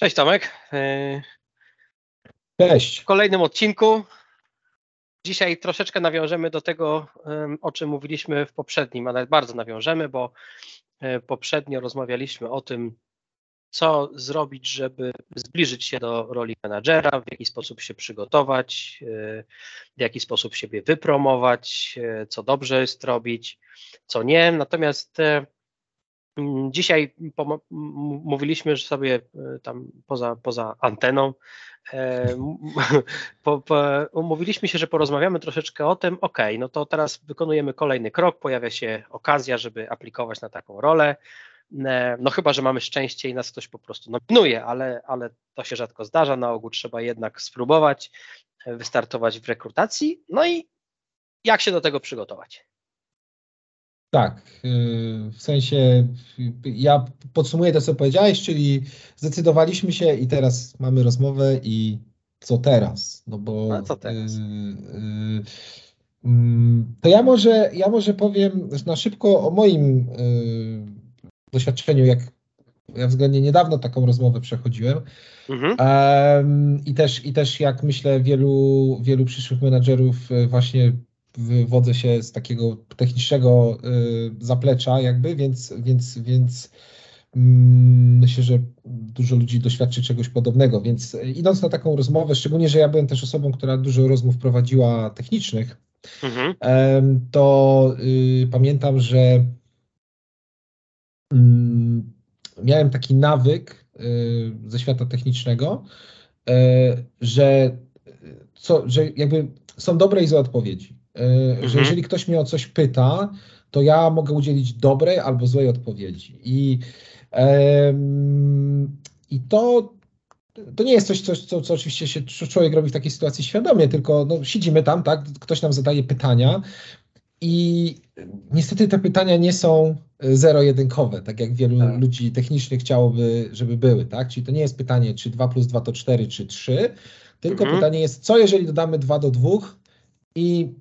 Cześć Tomek. E, Cześć. W kolejnym odcinku. Dzisiaj troszeczkę nawiążemy do tego, o czym mówiliśmy w poprzednim, ale bardzo nawiążemy, bo e, poprzednio rozmawialiśmy o tym, co zrobić, żeby zbliżyć się do roli menadżera, w jaki sposób się przygotować, e, w jaki sposób siebie wypromować, co dobrze jest robić, co nie. Natomiast dzisiaj mówiliśmy że sobie e, tam poza, poza anteną, e, po, po, umówiliśmy się, że porozmawiamy troszeczkę o tym, ok, no to teraz wykonujemy kolejny krok, pojawia się okazja, żeby aplikować na taką rolę, e, no chyba, że mamy szczęście i nas ktoś po prostu nominuje, ale, ale to się rzadko zdarza, na ogół trzeba jednak spróbować, wystartować w rekrutacji, no i jak się do tego przygotować? Tak, y, w sensie ja podsumuję to, co powiedziałeś, czyli zdecydowaliśmy się i teraz mamy rozmowę i co teraz? No bo A co teraz? Y, y, mm, to ja może, ja może powiem na szybko o moim doświadczeniu, jak ja względnie niedawno taką rozmowę przechodziłem. Mhm. Um, I, też, I też jak myślę wielu, wielu przyszłych menadżerów właśnie wywodzę się z takiego technicznego y, zaplecza jakby, więc, więc, więc mm, myślę, że dużo ludzi doświadczy czegoś podobnego, więc idąc na taką rozmowę, szczególnie, że ja byłem też osobą, która dużo rozmów prowadziła technicznych, mhm. to y, pamiętam, że mm, miałem taki nawyk y, ze świata technicznego, że, co, że jakby są dobre i złe odpowiedzi. E, mhm. że jeżeli ktoś mnie o coś pyta, to ja mogę udzielić dobrej albo złej odpowiedzi. I, i to, to nie jest coś, coś co, co oczywiście się człowiek robi w takiej sytuacji świadomie, tylko no, siedzimy tam, tak, ktoś nam zadaje pytania i niestety te pytania nie są zero-jedynkowe, tak jak wielu tak. ludzi technicznych chciałoby, żeby były, tak? Czyli to nie jest pytanie, czy 2 plus 2 to 4, czy 3, tylko mhm. pytanie jest, co jeżeli dodamy 2 do 2 i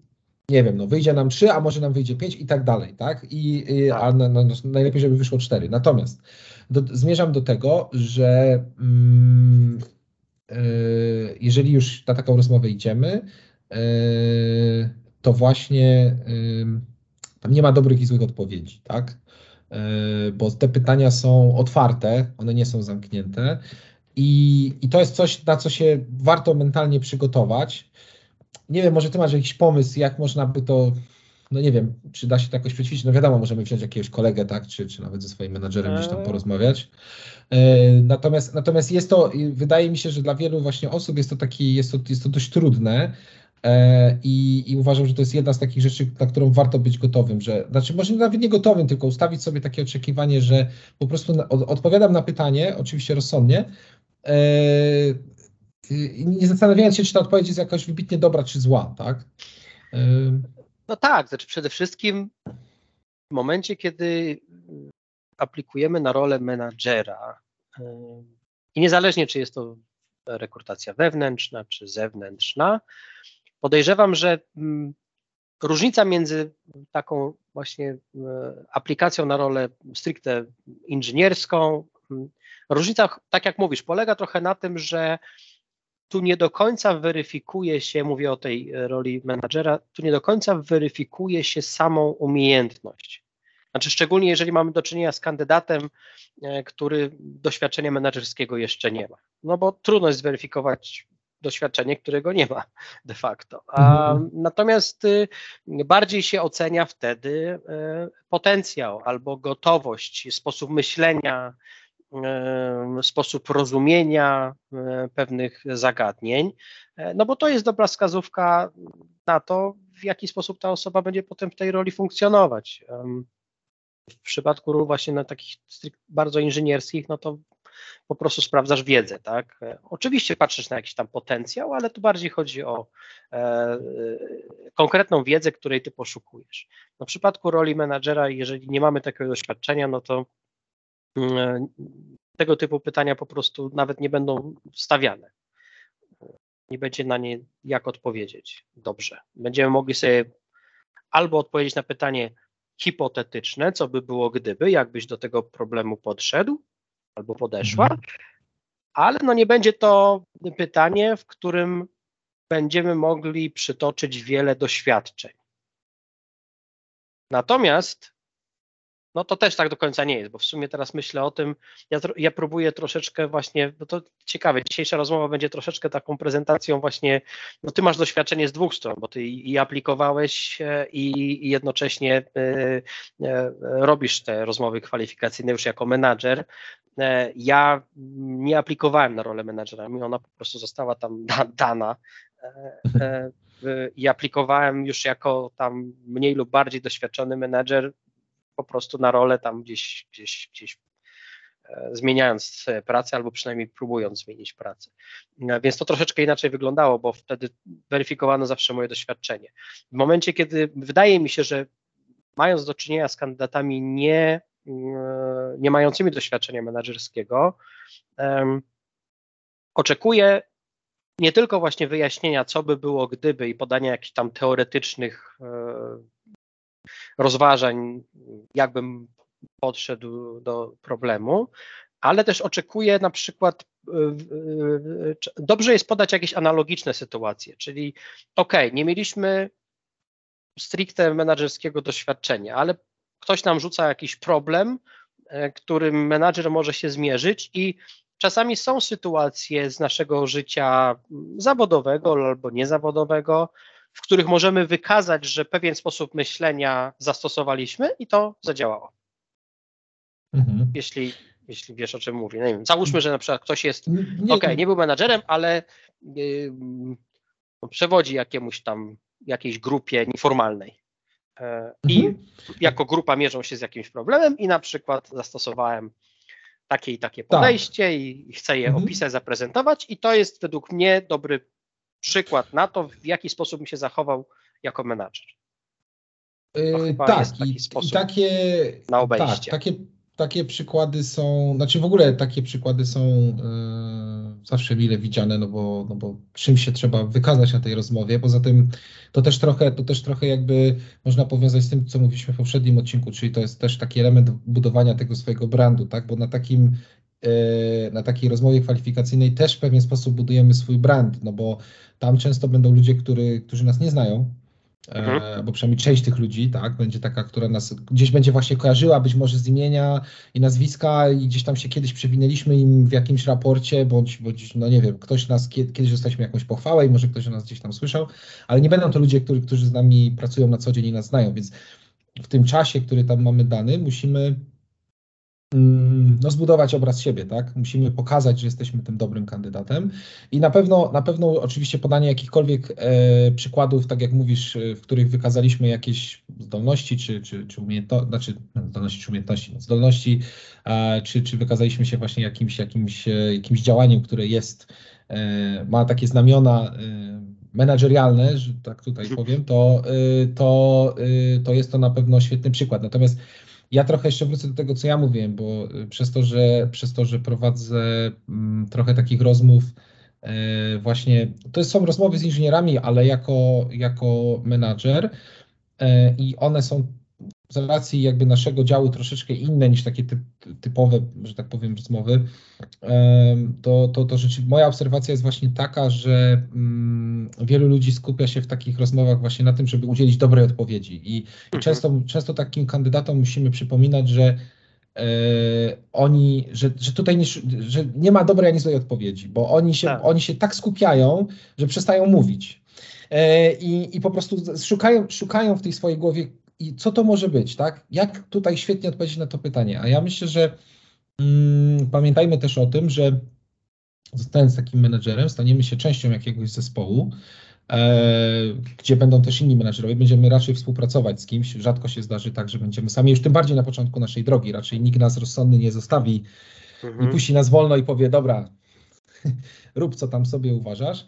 nie wiem, no wyjdzie nam 3, a może nam wyjdzie 5 i tak dalej, tak? I, tak. a no, no, najlepiej, żeby wyszło 4. Natomiast do, zmierzam do tego, że mm, yy, jeżeli już na taką rozmowę idziemy, yy, to właśnie yy, tam nie ma dobrych i złych odpowiedzi, tak? Bo te pytania są otwarte, one nie są zamknięte. I, I to jest coś, na co się warto mentalnie przygotować nie wiem, może ty masz jakiś pomysł, jak można by to, no nie wiem, czy da się to jakoś przećwiczyć. No wiadomo, możemy wziąć jakiegoś kolegę, tak, czy, czy nawet ze swoim menadżerem gdzieś tam eee. porozmawiać. E, natomiast, natomiast jest to, wydaje mi się, że dla wielu właśnie osób jest to taki, jest to, jest to dość trudne. E, I, I, uważam, że to jest jedna z takich rzeczy, na którą warto być gotowym, że znaczy może nawet nie gotowym, tylko ustawić sobie takie oczekiwanie, że po prostu na, odpowiadam na pytanie, oczywiście rozsądnie, e, nie zastanawiając się, czy ta odpowiedź jest jakaś wybitnie dobra czy zła, tak? No tak, znaczy przede wszystkim w momencie, kiedy aplikujemy na rolę menadżera i niezależnie czy jest to rekrutacja wewnętrzna czy zewnętrzna, podejrzewam, że różnica między taką właśnie aplikacją na rolę stricte inżynierską, różnica, tak jak mówisz, polega trochę na tym, że tu nie do końca weryfikuje się, mówię o tej roli menadżera, tu nie do końca weryfikuje się samą umiejętność. Znaczy, szczególnie jeżeli mamy do czynienia z kandydatem, e, który doświadczenia menedżerskiego jeszcze nie ma. No bo trudno jest zweryfikować doświadczenie, którego nie ma de facto. A, mhm. Natomiast y, bardziej się ocenia wtedy y, potencjał albo gotowość, sposób myślenia, sposób rozumienia pewnych zagadnień, e, no bo to jest dobra wskazówka na to, w jaki sposób ta osoba będzie potem w tej roli funkcjonować. W przypadku właśnie na takich bardzo inżynierskich, no to po prostu sprawdzasz wiedzę, tak? E, oczywiście patrzysz na jakiś tam potencjał, ale tu bardziej chodzi o e, konkretną wiedzę, której ty poszukujesz. No w przypadku roli menadżera, jeżeli nie mamy takiego doświadczenia, no to tego typu pytania po prostu nawet nie będą stawiane. Nie będzie na nie jak odpowiedzieć dobrze. Będziemy mogli sobie albo odpowiedzieć na pytanie hipotetyczne, co by było gdyby, jakbyś do tego problemu podszedł albo podeszła, mhm. ale no nie będzie to pytanie, w którym będziemy mogli przytoczyć wiele doświadczeń. Natomiast no to też tak do końca nie jest, bo w sumie teraz myślę o tym, ja, ja próbuję troszeczkę właśnie, no to ciekawe, dzisiejsza rozmowa będzie troszeczkę taką prezentacją właśnie, no ty masz doświadczenie z dwóch stron, bo ty i, aplikowałeś e, i, i jednocześnie y, y, robisz te rozmowy kwalifikacyjne już jako menadżer. Ja nie aplikowałem na rolę menadżera, mi ona po prostu została tam da, dana i aplikowałem już jako tam mniej lub bardziej doświadczony menadżer po prostu na rolę tam gdzieś, gdzieś, gdzieś e, zmieniając pracę albo przynajmniej próbując zmienić pracę. E, więc to troszeczkę inaczej wyglądało, bo wtedy weryfikowano zawsze moje doświadczenie. W momencie, kiedy wydaje mi się, że mając do czynienia z kandydatami nie, e, nie mającymi doświadczenia menedżerskiego, oczekuję nie tylko właśnie wyjaśnienia, co by było gdyby i podania jakichś tam teoretycznych rozważań, jakbym podszedł do problemu, ale też oczekuję na przykład, y, y, y, dobrze jest podać jakieś analogiczne sytuacje, czyli ok, nie mieliśmy stricte menedżerskiego doświadczenia, ale ktoś nam rzuca jakiś problem, e, którym menadżer może się zmierzyć i czasami są sytuacje z naszego życia zawodowego albo niezawodowego, w których możemy wykazać, że pewien sposób myślenia zastosowaliśmy i to zadziałało. Mhm. Jeśli, jeśli wiesz o czym mówię. Wiem, załóżmy, że na przykład ktoś jest, ok, nie był menadżerem, ale yy, przewodzi jakiemuś tam, jakiejś grupie nieformalnej. Yy, I mhm. jako grupa mierzą się z jakimś problemem i na przykład zastosowałem takie i takie tak. podejście tak. i chcę je mhm. opisać, zaprezentować i to jest według mnie dobry przykład na to, w jaki sposób mi się zachował jako menadżer. Yy, tak, i, i, takie, na obejście. Tak, takie, takie przykłady są, znaczy w ogóle takie przykłady są yy, zawsze mile widziane, no bo, no bo czym się trzeba wykazać na tej rozmowie. Poza tym to też trochę, to też trochę jakby można powiązać z tym, co mówiliśmy w poprzednim odcinku, czyli to jest też taki element budowania tego swojego brandu, tak? Bo na takim na takiej rozmowie kwalifikacyjnej też w pewien sposób budujemy swój brand, no bo tam często będą ludzie, który, którzy nas nie znają, e, mhm. bo przynajmniej część tych ludzi, tak, będzie taka, która nas gdzieś będzie właśnie kojarzyła, być może z imienia i nazwiska i gdzieś tam się kiedyś przewinęliśmy im w jakimś raporcie, bądź, bądź no nie wiem, ktoś nas, kiedyś dostaliśmy jakąś pochwałę i może ktoś o nas gdzieś tam słyszał, ale nie będą to ludzie, którzy, którzy z nami pracują na co dzień i nas znają, więc w tym czasie, który tam mamy dany, musimy no, zbudować obraz siebie, tak? Musimy pokazać, że jesteśmy tym dobrym kandydatem i na pewno, na pewno oczywiście podanie jakichkolwiek e, przykładów, tak jak mówisz, e, w których wykazaliśmy jakieś zdolności czy, czy, czy umiejętności, znaczy zdolności czy umiejętności, no, zdolności, e, czy, czy wykazaliśmy się właśnie jakimś, jakimś, e, jakimś działaniem, które jest, e, ma takie znamiona e, menadżerialne, że tak tutaj mhm. powiem, to, to, to jest to na pewno świetny przykład. Natomiast ja trochę jeszcze wrócę do tego, co ja mówiłem, bo y, przez to, że, przez to, że prowadzę mm, trochę takich rozmów, y, właśnie, to są rozmowy z inżynierami, ale jako, jako menadżer y, i one są z racji jakby naszego działu troszeczkę inne niż takie typ, typowe, że tak powiem, rozmowy, to, to, to rzeczywiście moja obserwacja jest właśnie taka, że mm, wielu ludzi skupia się w takich rozmowach właśnie na tym, żeby udzielić dobrej odpowiedzi. I, mhm. często, często takim kandydatom musimy przypominać, że e, oni, że, że tutaj nie, że nie ma dobrej ani złej odpowiedzi, bo oni się, tak. oni się tak skupiają, że przestają mówić. E, I, I po prostu szukają, szukają w tej swojej głowie i co to może być, tak? Jak tutaj świetnie odpowiedzieć na to pytanie? A ja myślę, że mm, pamiętajmy też o tym, że zostając takim menedżerem, staniemy się częścią jakiegoś zespołu, e, gdzie będą też inni menedżerowie, będziemy raczej współpracować z kimś. Rzadko się zdarzy tak, że będziemy sami, już tym bardziej na początku naszej drogi. Raczej nikt nas rozsądny nie zostawi mhm. i puści nas wolno i powie, dobra, rób co tam sobie uważasz.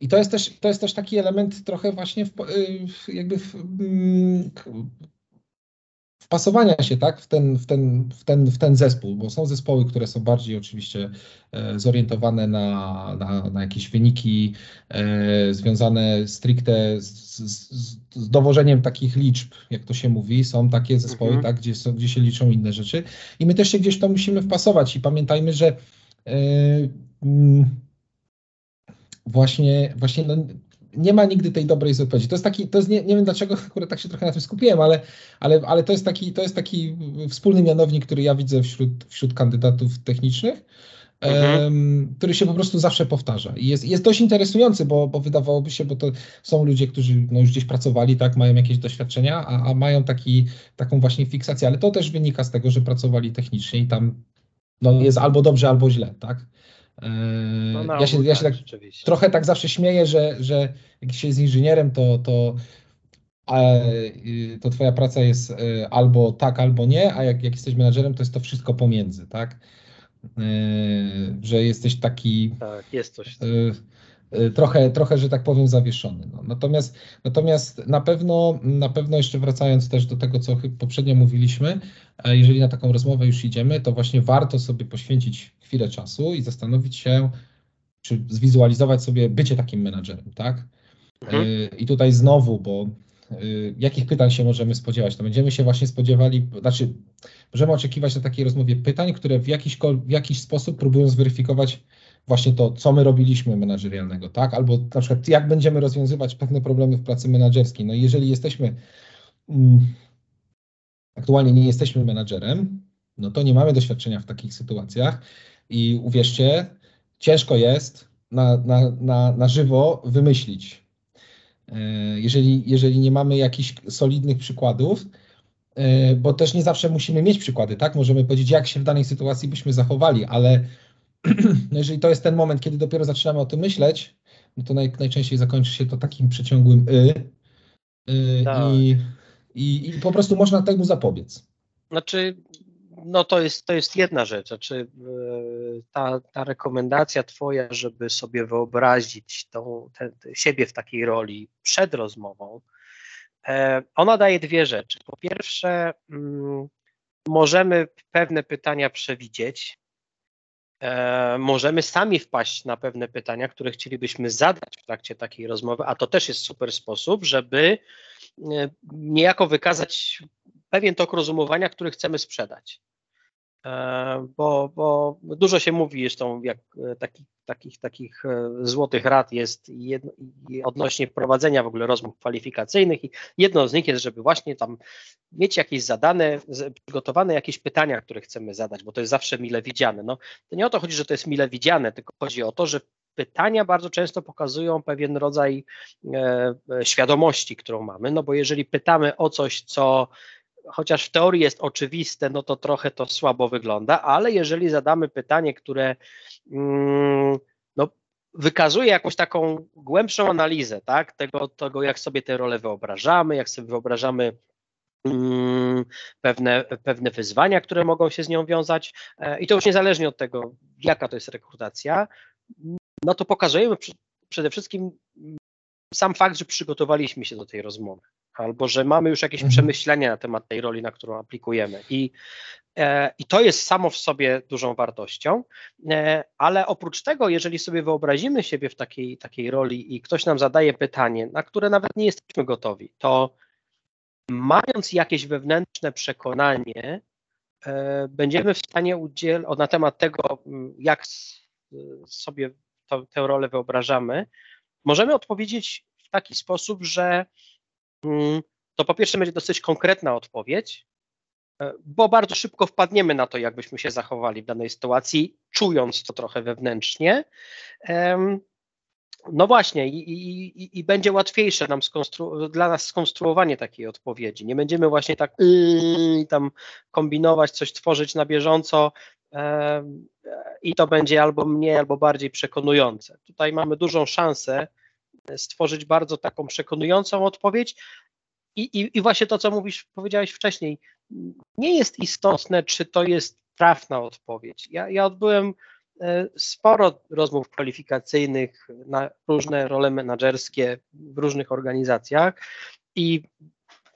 I to jest też, to jest też taki element trochę właśnie w, y, jakby w, mm, wpasowania się tak, w, ten, w, ten, w, ten, w ten zespół, bo są zespoły, które są bardziej oczywiście e, zorientowane na, na, na jakieś wyniki e, związane stricte z, z, z, dowożeniem takich liczb, jak to się mówi. Są takie zespoły, mhm. tak, gdzie, są, gdzie się liczą inne rzeczy. I my też się gdzieś to musimy wpasować i pamiętajmy, że e, mm, właśnie, właśnie no, nie ma nigdy tej dobrej odpowiedzi. To jest taki, to jest, nie, nie wiem dlaczego akurat tak się trochę na tym skupiłem, ale, ale, ale to, jest taki, to jest taki wspólny mianownik, który ja widzę wśród, wśród kandydatów technicznych, mhm. który się po prostu zawsze powtarza. I jest, jest dość interesujący, bo, bo wydawałoby się, bo to są ludzie, którzy no, już gdzieś pracowali, tak, mają jakieś doświadczenia, a, a mają taki, taką właśnie fiksację, ale to też wynika z tego, że pracowali technicznie i tam no, jest albo dobrze, albo źle, tak? No, no, ja się, ja się tak, tak trochę tak zawsze śmieję, że, że jak się jest inżynierem, to, to, y, to twoja praca jest y, albo tak, albo nie, a jak, jak jesteś menadżerem, to jest to wszystko pomiędzy, tak? Y, że jesteś taki. Tak, jest coś. Trochę, trochę, że tak powiem, zawieszony. No. Natomiast, natomiast na pewno, na pewno jeszcze wracając też do tego, co poprzednio mówiliśmy, jeżeli na taką rozmowę już idziemy, to właśnie warto sobie poświęcić chwilę czasu i zastanowić się, czy zwizualizować sobie bycie takim menadżerem, tak? Mhm. Y, I tutaj znowu, bo y, jakich pytań się możemy spodziewać? To będziemy się właśnie spodziewali, znaczy możemy oczekiwać na takiej rozmowie pytań, które w jakiś, w jakiś sposób próbują zweryfikować właśnie to, co my robiliśmy menadżerialnego, tak? Albo na przykład jak będziemy rozwiązywać pewne problemy w pracy menadżerskiej. No jeżeli jesteśmy, mm, aktualnie nie jesteśmy menadżerem, no to nie mamy doświadczenia w takich sytuacjach i uwierzcie, ciężko jest na, na, na, na żywo wymyślić. E, jeżeli, jeżeli nie mamy jakichś solidnych przykładów, e, bo też nie zawsze musimy mieć przykłady, tak? Możemy powiedzieć, jak się w danej sytuacji byśmy zachowali, ale jeżeli to jest ten moment, kiedy dopiero zaczynamy o tym myśleć, no to naj, najczęściej zakończy się to takim przeciągłym y, y tak. i, i, i po prostu można temu zapobiec. Znaczy, no to jest, to jest jedna rzecz. Znaczy, e, ta, ta rekomendacja Twoja, żeby sobie wyobrazić tą, siebie w takiej roli przed rozmową, e, ona daje dwie rzeczy. Po pierwsze, mm, możemy pewne pytania przewidzieć. E, możemy sami wpaść na pewne pytania, które chcielibyśmy zadać w trakcie takiej rozmowy, a to też jest super sposób, żeby niejako wykazać pewien tok rozumowania, który chcemy sprzedać. E, bo, bo dużo się mówi zresztą jak e, takich, takich, takich e, złotych rad jest jedno, odnośnie prowadzenia w ogóle rozmów kwalifikacyjnych i jedno z nich jest, żeby właśnie tam mieć jakieś zadane, przygotowane jakieś pytania, które chcemy zadać, bo to jest zawsze mile widziane. No, to nie o to chodzi, że to jest mile widziane, tylko chodzi o to, że pytania bardzo często pokazują pewien rodzaj e, świadomości, którą mamy, no bo jeżeli pytamy o coś, co chociaż w teorii jest oczywiste, no to trochę to słabo wygląda, ale jeżeli zadamy pytanie, które mm, no, wykazuje jakąś taką głębszą analizę tak, tego, tego, jak sobie te role wyobrażamy, jak sobie wyobrażamy mm, pewne, pewne wyzwania, które mogą się z nią wiązać e, i to już niezależnie od tego, jaka to jest rekrutacja, no to pokazujemy przede wszystkim sam fakt, że przygotowaliśmy się do tej rozmowy albo że mamy już jakieś mhm. przemyślenia na temat tej roli, na którą aplikujemy. I, e, I to jest samo w sobie dużą wartością, e, ale oprócz tego, jeżeli sobie wyobrazimy siebie w takiej, takiej roli i ktoś nam zadaje pytanie, na które nawet nie jesteśmy gotowi, to mając jakieś wewnętrzne przekonanie, e, będziemy w stanie udzielić na temat tego, jak sobie to, tę rolę wyobrażamy, możemy odpowiedzieć w taki sposób, że Mm, to po pierwsze będzie dosyć konkretna odpowiedź, e, bo bardzo szybko wpadniemy na to, jakbyśmy się zachowali w danej sytuacji, czując to trochę wewnętrznie. No właśnie, i, i, i będzie łatwiejsze nam dla nas skonstruowanie takiej odpowiedzi. Nie będziemy właśnie tak yy, tam kombinować, coś tworzyć na bieżąco i to będzie albo mniej, albo bardziej przekonujące. Tutaj mamy dużą szansę stworzyć bardzo taką przekonującą odpowiedź. I, i, I właśnie to, co mówisz, powiedziałeś wcześniej, nie jest istotne, czy to jest trafna odpowiedź. Ja, ja odbyłem e, sporo rozmów kwalifikacyjnych na różne role menedżerskie w różnych organizacjach i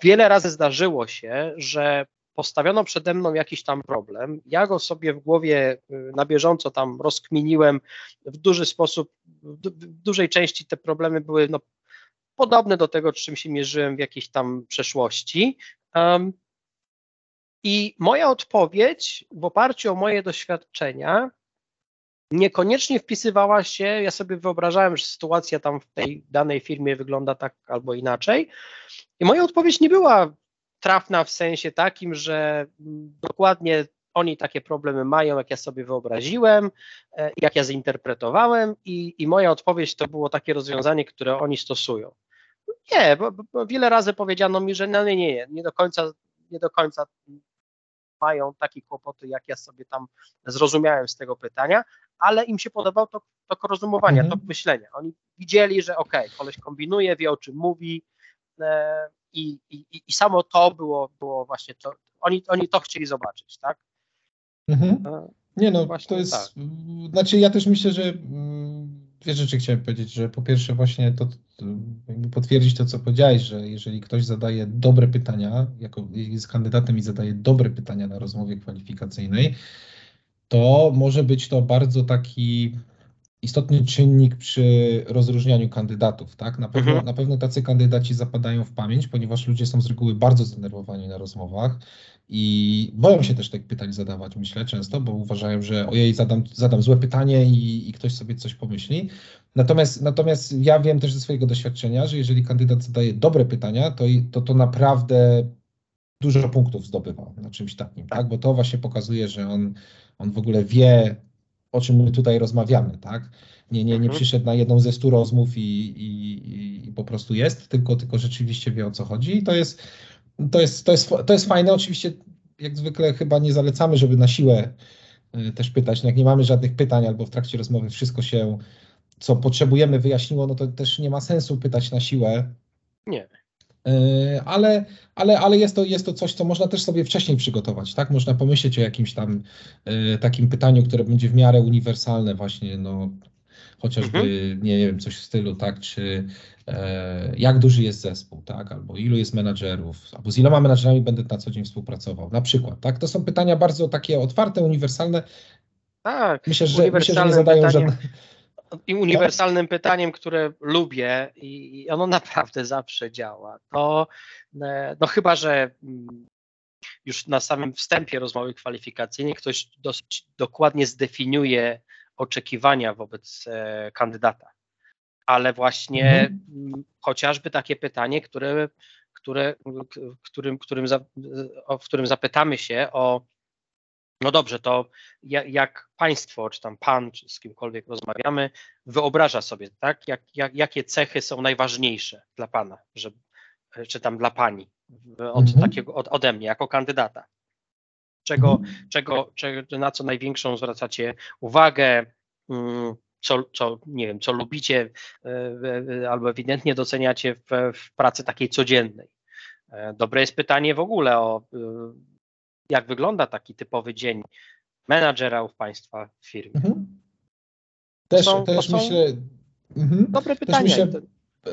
wiele razy zdarzyło się, że postawiono przede mną jakiś tam problem, ja go sobie w głowie y, na bieżąco tam rozkminiłem w duży sposób, w dużej części te problemy były no, podobne do tego, czym się mierzyłem w jakiejś tam przeszłości. Um, I moja odpowiedź w oparciu o moje doświadczenia niekoniecznie wpisywała się, ja sobie wyobrażałem, że sytuacja tam w tej danej firmie wygląda tak albo inaczej. I moja odpowiedź nie była trafna w sensie takim, że dokładnie oni takie problemy mają, jak ja sobie wyobraziłem, e, jak ja zinterpretowałem i, i moja odpowiedź to było takie rozwiązanie, które oni stosują. Nie, bo, bo wiele razy powiedziano mi, że no nie, nie, nie, nie do końca, nie do końca mają takie kłopoty, jak ja sobie tam zrozumiałem z tego pytania, ale im się podobało to, to rozumowanie, mhm. to myślenie. Oni widzieli, że okej, okay, koleś kombinuje, wie o czym mówi e, i, i, i samo to było, było właśnie to, oni, oni to chcieli zobaczyć, tak? Mhm. Nie no, właśnie to jest, tak. znaczy ja też myślę, że mm, dwie rzeczy chciałem powiedzieć, że po pierwsze właśnie to, to potwierdzić to, co powiedziałeś, że jeżeli ktoś zadaje dobre pytania, jako jest kandydatem i zadaje dobre pytania na rozmowie kwalifikacyjnej, to może być to bardzo taki istotny czynnik przy rozróżnianiu kandydatów. Tak? Na, pewno, mhm. na pewno tacy kandydaci zapadają w pamięć, ponieważ ludzie są z reguły bardzo zdenerwowani na rozmowach i boją się też tych pytań zadawać, myślę często, bo uważają, że ojej, zadam, zadam złe pytanie i, i ktoś sobie coś pomyśli. Natomiast, natomiast ja wiem też ze swojego doświadczenia, że jeżeli kandydat zadaje dobre pytania, to to, to naprawdę dużo punktów zdobywa na czymś takim, tak? Bo to właśnie pokazuje, że on, on w ogóle wie, o czym my tutaj rozmawiamy, tak? Nie, nie, nie mhm. przyszedł na jedną ze stu rozmów i, i, i po prostu jest, tylko, tylko rzeczywiście wie o co chodzi. I to jest, to jest, to jest, to jest fajne. Oczywiście, jak zwykle, chyba nie zalecamy, żeby na siłę y, też pytać. No jak nie mamy żadnych pytań albo w trakcie rozmowy wszystko się, co potrzebujemy, wyjaśniło, no to też nie ma sensu pytać na siłę. Nie. Y, ale, ale, ale jest, to, jest to coś, co można też sobie wcześniej przygotować, tak? Można pomyśleć o jakimś tam y, takim pytaniu, które będzie w miarę uniwersalne właśnie, no chociażby, mhm. nie wiem, coś w stylu, tak, czy e, jak duży jest zespół, tak, albo ilu jest menadżerów, albo z iloma menadżerami będę na co dzień współpracował, na przykład, tak, to są pytania bardzo takie otwarte, uniwersalne. Tak, myślę, że, myślę, że nie zadają żadnych i uniwersalnym pytaniem, które lubię i ono naprawdę zawsze działa, to e, no chyba, że mm, już na samym wstępie rozmowy kwalifikacyjnej ktoś dosyć dokładnie zdefiniuje oczekiwania wobec e, kandydata. Ale właśnie mhm. chociażby takie pytanie, które, które, którym, którym, w którym zapytamy się o no dobrze, to jak państwo, czy tam pan, czy z kimkolwiek rozmawiamy, wyobraża sobie, tak, jak, jak, jakie cechy są najważniejsze dla pana, że, czy tam dla pani, od mhm. takiego, od, ode mnie, jako kandydata. Czego, mhm. czego, czego, na co największą zwracacie uwagę, mm, co, co, nie wiem, co lubicie e, albo ewidentnie doceniacie w, w pracy takiej codziennej. E, dobre jest pytanie w ogóle o jak wygląda taki typowy dzień menadżera u Państwa w firmie? Mhm. Też, są, też myślę. Mhm. Dobre pytanie. Myślę, yy,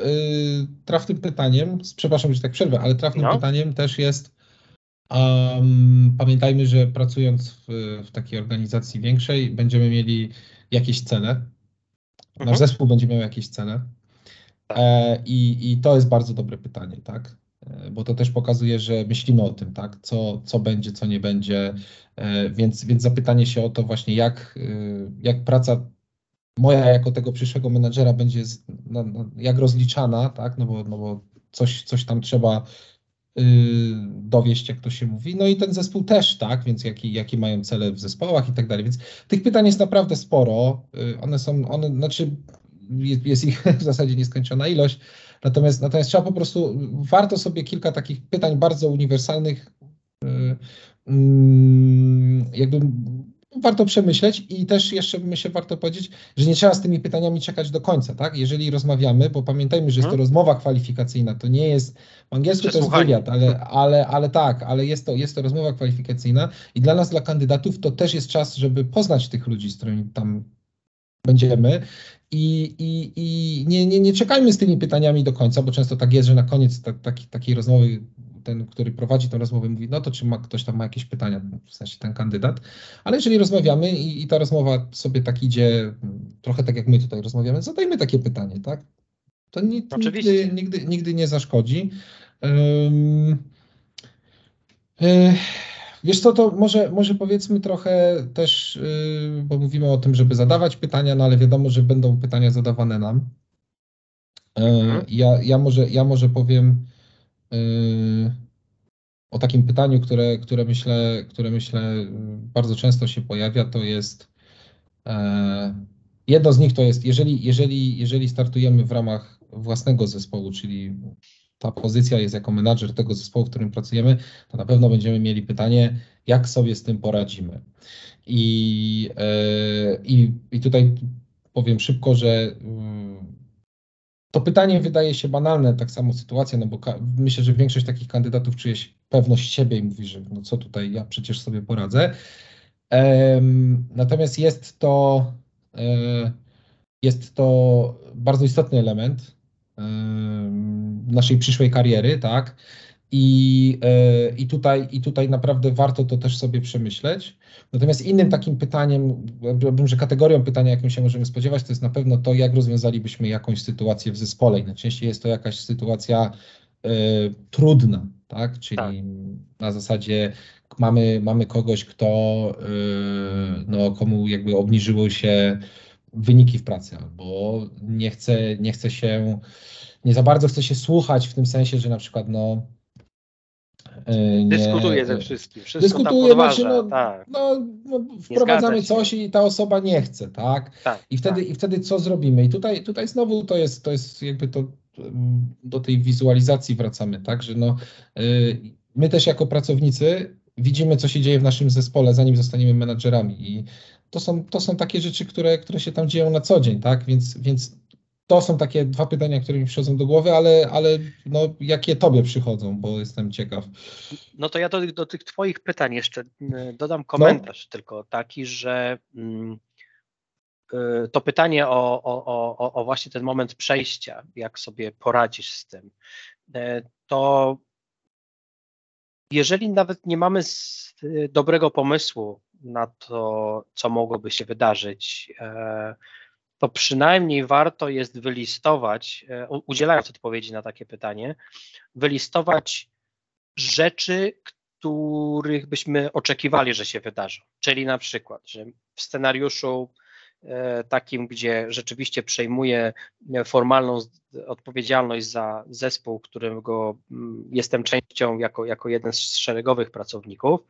trafnym pytaniem, przepraszam, że tak przerwę, ale trafnym no. pytaniem też jest. Um, pamiętajmy, że pracując w, w, takiej organizacji większej, będziemy mieli jakieś cele. Nasz mhm. zespół będzie miał jakieś cele. E, i, I to jest bardzo dobre pytanie, tak? E, bo to też pokazuje, że myślimy o tym, tak, co, co będzie, co nie będzie, e, więc, więc zapytanie się o to właśnie, jak, e, jak praca moja jako tego przyszłego menadżera będzie, no, no, jak rozliczana, tak, no bo, no bo coś, coś tam trzeba yy, dowieść, jak to się mówi, no i ten zespół też, tak, więc jaki, jakie mają cele w zespołach i tak dalej, więc tych pytań jest naprawdę sporo, one są, one, znaczy jest, ich w zasadzie nieskończona ilość, Natomiast, natomiast trzeba po prostu, warto sobie kilka takich pytań bardzo uniwersalnych, y, mm, jakby warto przemyśleć i też jeszcze myślę warto powiedzieć, że nie trzeba z tymi pytaniami czekać do końca, tak? Jeżeli rozmawiamy, bo pamiętajmy, że jest to hmm. rozmowa kwalifikacyjna, to nie jest, w angielsku to jest wywiad, ale, ale, ale tak, ale jest to, jest to rozmowa kwalifikacyjna i dla nas, dla kandydatów to też jest czas, żeby poznać tych ludzi, z którymi tam będziemy i, i, i nie, nie, nie czekajmy z tymi pytaniami do końca, bo często tak jest, że na koniec ta, taki, takiej rozmowy ten, który prowadzi tę rozmowę, mówi, no to czy ma, ktoś tam ma jakieś pytania, w sensie ten kandydat, ale jeżeli rozmawiamy i, i ta rozmowa sobie tak idzie, trochę tak jak my tutaj rozmawiamy, zadajmy takie pytanie, tak? To ni, nigdy, nigdy, nigdy nie zaszkodzi. Um, Wiesz co, to może, może powiedzmy trochę też, yy, bo mówimy o tym, żeby zadawać pytania, no ale wiadomo, że będą pytania zadawane nam. Yy, ja, ja, może, ja może powiem yy, o takim pytaniu, które, które, myślę, które myślę bardzo często się pojawia, to jest jedno z nich to jest, jeżeli, jeżeli, jeżeli startujemy w ramach własnego zespołu, czyli ta pozycja jest jako menadżer tego zespołu, w którym pracujemy, to na pewno będziemy mieli pytanie, jak sobie z tym poradzimy. I, e, i, i tutaj powiem szybko, że mm, to pytanie wydaje się banalne, tak samo sytuacja, no bo myślę, że większość takich kandydatów czuje pewność siebie i mówi, że no co tutaj, ja przecież sobie poradzę. Natomiast jest to, e, jest to bardzo istotny element naszej przyszłej kariery, tak? I, e, i, tutaj, I tutaj naprawdę warto to też sobie przemyśleć. Natomiast innym takim pytaniem, bym, że kategorią pytania, jaką się możemy spodziewać, to jest na pewno to, jak rozwiązalibyśmy jakąś sytuację w zespole. I najczęściej jest to jakaś sytuacja y, trudna, tak? Czyli tak. na zasadzie mamy, mamy kogoś, kto, y, no, komu jakby obniżyło się wyniki w pracy, albo nie chce, nie chce się, nie za bardzo chce się słuchać w tym sensie, że na przykład no nie, dyskutuje ze wszystkim. Dyskutuje, znaczy, no, tak. no, no wprowadzamy coś i ta osoba nie chce, tak? tak I, wtedy, tak. I wtedy co zrobimy? I tutaj, tutaj znowu to jest, to jest jakby to do tej wizualizacji wracamy, tak? Że no, y, my też jako pracownicy widzimy, co się dzieje w naszym zespole, zanim zostaniemy menadżerami. I to są, to są takie rzeczy, które, które się tam dzieją na co dzień, tak? Więc, więc to są takie dwa pytania, które mi przychodzą do głowy, ale, ale no, jakie tobie przychodzą, bo jestem ciekaw. No to ja do, do tych twoich pytań jeszcze y, dodam komentarz no. tylko taki, że mm, y, to pytanie o, o, o, o właśnie ten moment przejścia, jak sobie poradzisz z tym, y, to jeżeli nawet nie mamy dobrego pomysłu na to, co mogłoby się wydarzyć, to przynajmniej warto jest wylistować, e, udzielając odpowiedzi na takie pytanie, wylistować rzeczy, których byśmy oczekiwali, że się wydarzą. Czyli na przykład, że w scenariuszu e, takim, gdzie rzeczywiście przejmuję formalną odpowiedzialność za zespół, którego mm, jestem częścią jako, jako jeden z szeregowych pracowników,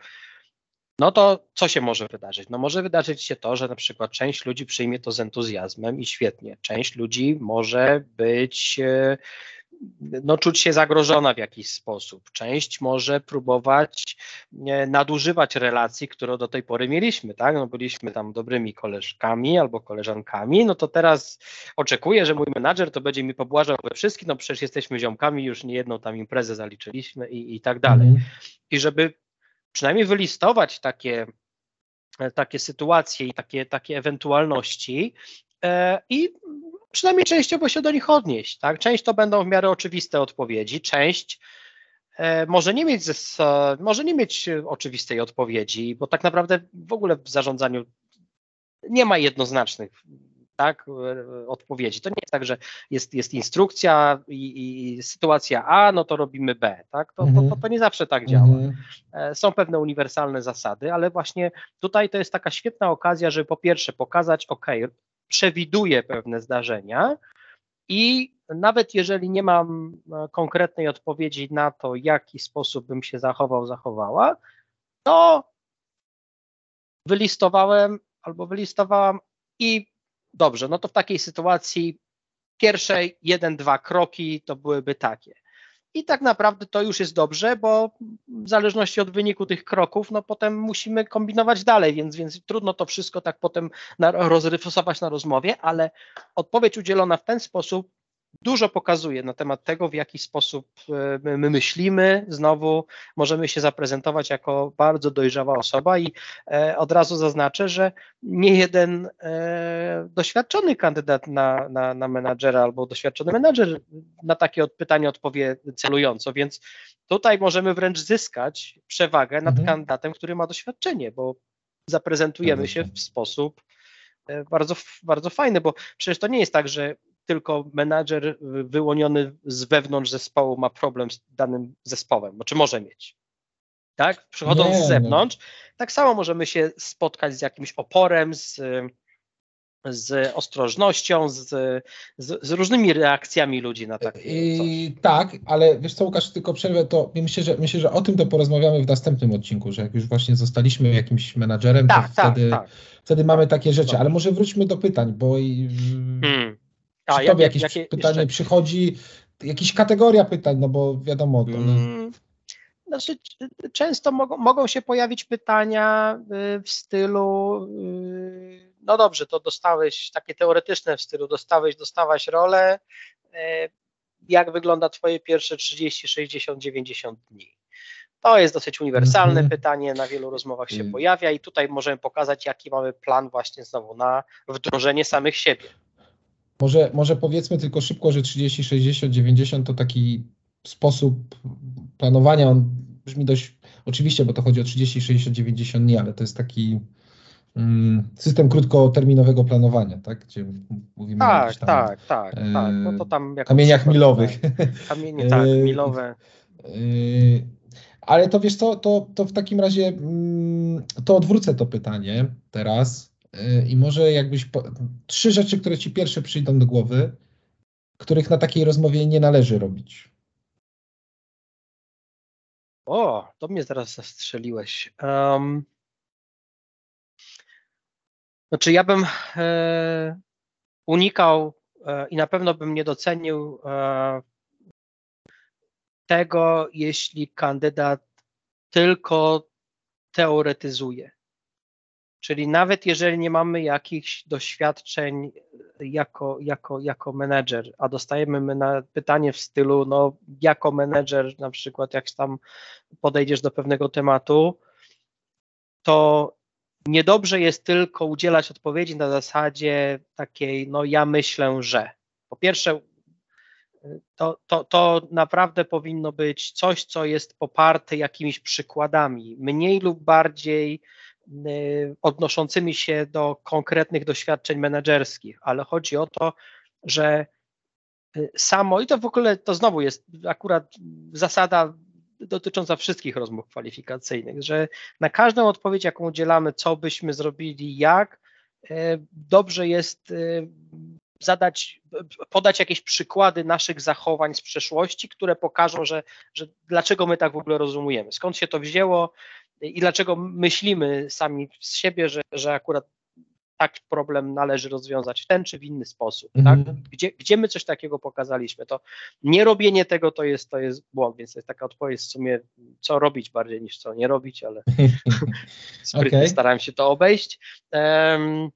no to co się może wydarzyć? No może wydarzyć się to, że na przykład część ludzi przyjmie to z entuzjazmem i świetnie. Część ludzi może być, e, no czuć się zagrożona w jakiś sposób. Część może próbować nadużywać relacji, które do tej pory mieliśmy, tak? No byliśmy tam dobrymi koleżkami albo koleżankami, no to teraz oczekuję, że mój menadżer to będzie mi pobłażał we wszystkim, no przecież jesteśmy ziomkami, już nie jedną tam imprezę zaliczyliśmy i, i tak dalej. Mm. I żeby przynajmniej wylistować takie, e, takie sytuacje i takie, takie ewentualności e, i przynajmniej częściowo się do nich odnieść. Tak? Część to będą w miarę oczywiste odpowiedzi, część e, może nie mieć, może nie mieć oczywistej odpowiedzi, bo tak naprawdę w ogóle w zarządzaniu nie ma jednoznacznych tak, e, odpowiedzi. To nie jest tak, że jest, jest instrukcja i, i sytuacja A, no to robimy B, tak? To, to, to, to nie zawsze tak działa. Mhm. E, są pewne uniwersalne zasady, ale właśnie tutaj to jest taka świetna okazja, żeby po pierwsze pokazać, ok, przewiduję pewne zdarzenia i nawet jeżeli nie mam e, konkretnej odpowiedzi na to, jaki sposób bym się zachował, zachowała, to wylistowałem albo wylistowałam i Dobrze, no to w takiej sytuacji pierwsze jeden, dwa kroki to byłyby takie. I tak naprawdę to już jest dobrze, bo w zależności od wyniku tych kroków, no potem musimy kombinować dalej, więc, więc trudno to wszystko tak potem na, rozrysować na rozmowie, ale odpowiedź udzielona w ten sposób dużo pokazuje na temat tego, w jaki sposób e, my myślimy. Znowu możemy się zaprezentować jako bardzo dojrzała osoba i e, od razu zaznaczę, że nie jeden e, doświadczony kandydat na, na, na menadżera albo doświadczony menadżer na takie pytanie odpowie celująco, więc tutaj możemy wręcz zyskać przewagę nad mhm. kandydatem, który ma doświadczenie, bo zaprezentujemy się w sposób bardzo, bardzo fajny, bo przecież to nie jest tak, że tylko menadżer wyłoniony z wewnątrz zespołu ma problem z danym zespołem, czy może mieć. tak? Przychodząc nie, z no. zewnątrz, no. tak samo możemy się spotkać z jakimś oporem, z, z ostrożnością, z, z, z, różnymi reakcjami ludzi na takie I, Tak, ale wiesz co Łukasz, tylko przerwę, to myślę że, myślę, że o tym to porozmawiamy w następnym odcinku, że jak już właśnie zostaliśmy jakimś menadżerem, tak, to tak, wtedy, tak. wtedy mamy takie rzeczy, ale może wróćmy do pytań, bo hmm. A, czy tobie jakieś jakie, pytanie jeszcze? przychodzi, jakaś kategoria pytań, no bo wiadomo. To, no. Znaczy, często mogą, mogą się pojawić pytania y, w stylu y, no dobrze, to dostałeś takie teoretyczne w stylu, dostałeś, dostałaś rolę, e, jak wygląda twoje pierwsze 30, 60, 90 dni? To jest dosyć uniwersalne -hmm. pytanie, na wielu rozmowach się mm. pojawia i tutaj możemy pokazać, jaki mamy plan właśnie znowu na wdrożenie samych siebie. Może, może powiedzmy tylko szybko, że 30, 60, 90 to taki sposób planowania, on brzmi dość oczywiście, bo to chodzi o 30, 60, 90 dni, ale to jest taki Mm, system krótkoterminowego planowania, tak? Gdzie mówimy tak, o tam, tak, tak, e, tak. No to tam kamieniach milowych. Kamienie, tak, e, milowe. E, ale to wiesz co, to, to w takim razie mm, to odwrócę to pytanie teraz i może jakbyś po, trzy rzeczy, które ci pierwsze przyjdą do głowy, których na takiej rozmowie nie należy robić. O, to mnie teraz zastrzeliłeś. Um, znaczy ja bym e, unikał e, i na pewno bym nie docenił e, tego, jeśli kandydat tylko teoretyzuje. Czyli nawet jeżeli nie mamy jakichś doświadczeń jako, jako, jako menedżer, a dostajemy na pytanie w stylu, no jako menedżer na przykład jak tam podejdziesz do pewnego tematu, to Niedobrze jest tylko udzielać odpowiedzi na zasadzie takiej, no ja myślę, że. Po pierwsze, to, to, to naprawdę powinno być coś, co jest poparte jakimiś przykładami, mniej lub bardziej odnoszącymi się do konkretnych doświadczeń menedżerskich, ale chodzi o to, że y, samo, i to w ogóle to znowu jest akurat zasada dotycząca wszystkich rozmów kwalifikacyjnych, że na każdą odpowiedź, jaką udzielamy, co byśmy zrobili, jak, e, dobrze jest zadać, podać jakieś przykłady naszych zachowań z przeszłości, które pokażą, że, że dlaczego my tak w ogóle rozumiemy, skąd się to wzięło i dlaczego myślimy sami z siebie, że, że akurat tak problem należy rozwiązać w ten czy w inny sposób. Mhm. Tak? Gdzie, gdzie my coś takiego pokazaliśmy, to nie robienie tego to jest, to jest błąd, więc to jest taka odpowiedź w sumie, co robić bardziej niż co nie robić, ale sprytnie okay. starałem się to obejść. Um,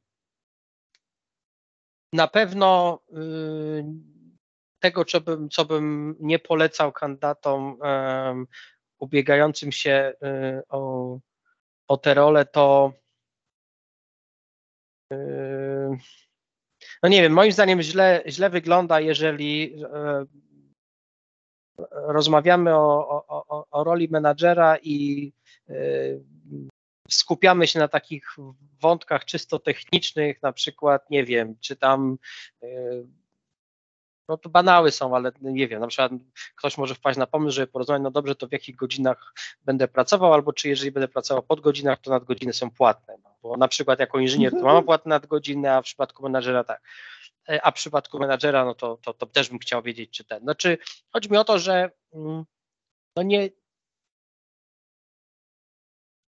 na pewno y, tego, co bym, co bym nie polecał kandydatom um, ubiegającym się y, o, o te role, to Yy, no nie wiem, moim zdaniem źle, źle wygląda, jeżeli e, rozmawiamy o, o, o roli menadżera i skupiamy się na takich wątkach czysto technicznych, na przykład, nie wiem, czy tam no to banały są, ale nie wiem, na przykład ktoś może wpaść na pomysł, żeby porozmawiać, no dobrze, to w jakich godzinach będę pracował, albo czy jeżeli będę pracował pod godzinach, to nadgodziny są płatne, no, bo na przykład jako inżynier to mam płatne nadgodziny, a w przypadku menadżera tak. E, a w przypadku menadżera, no to, to, to też bym chciał wiedzieć, czy ten. Znaczy, chodzi mi o to, że mm, no nie,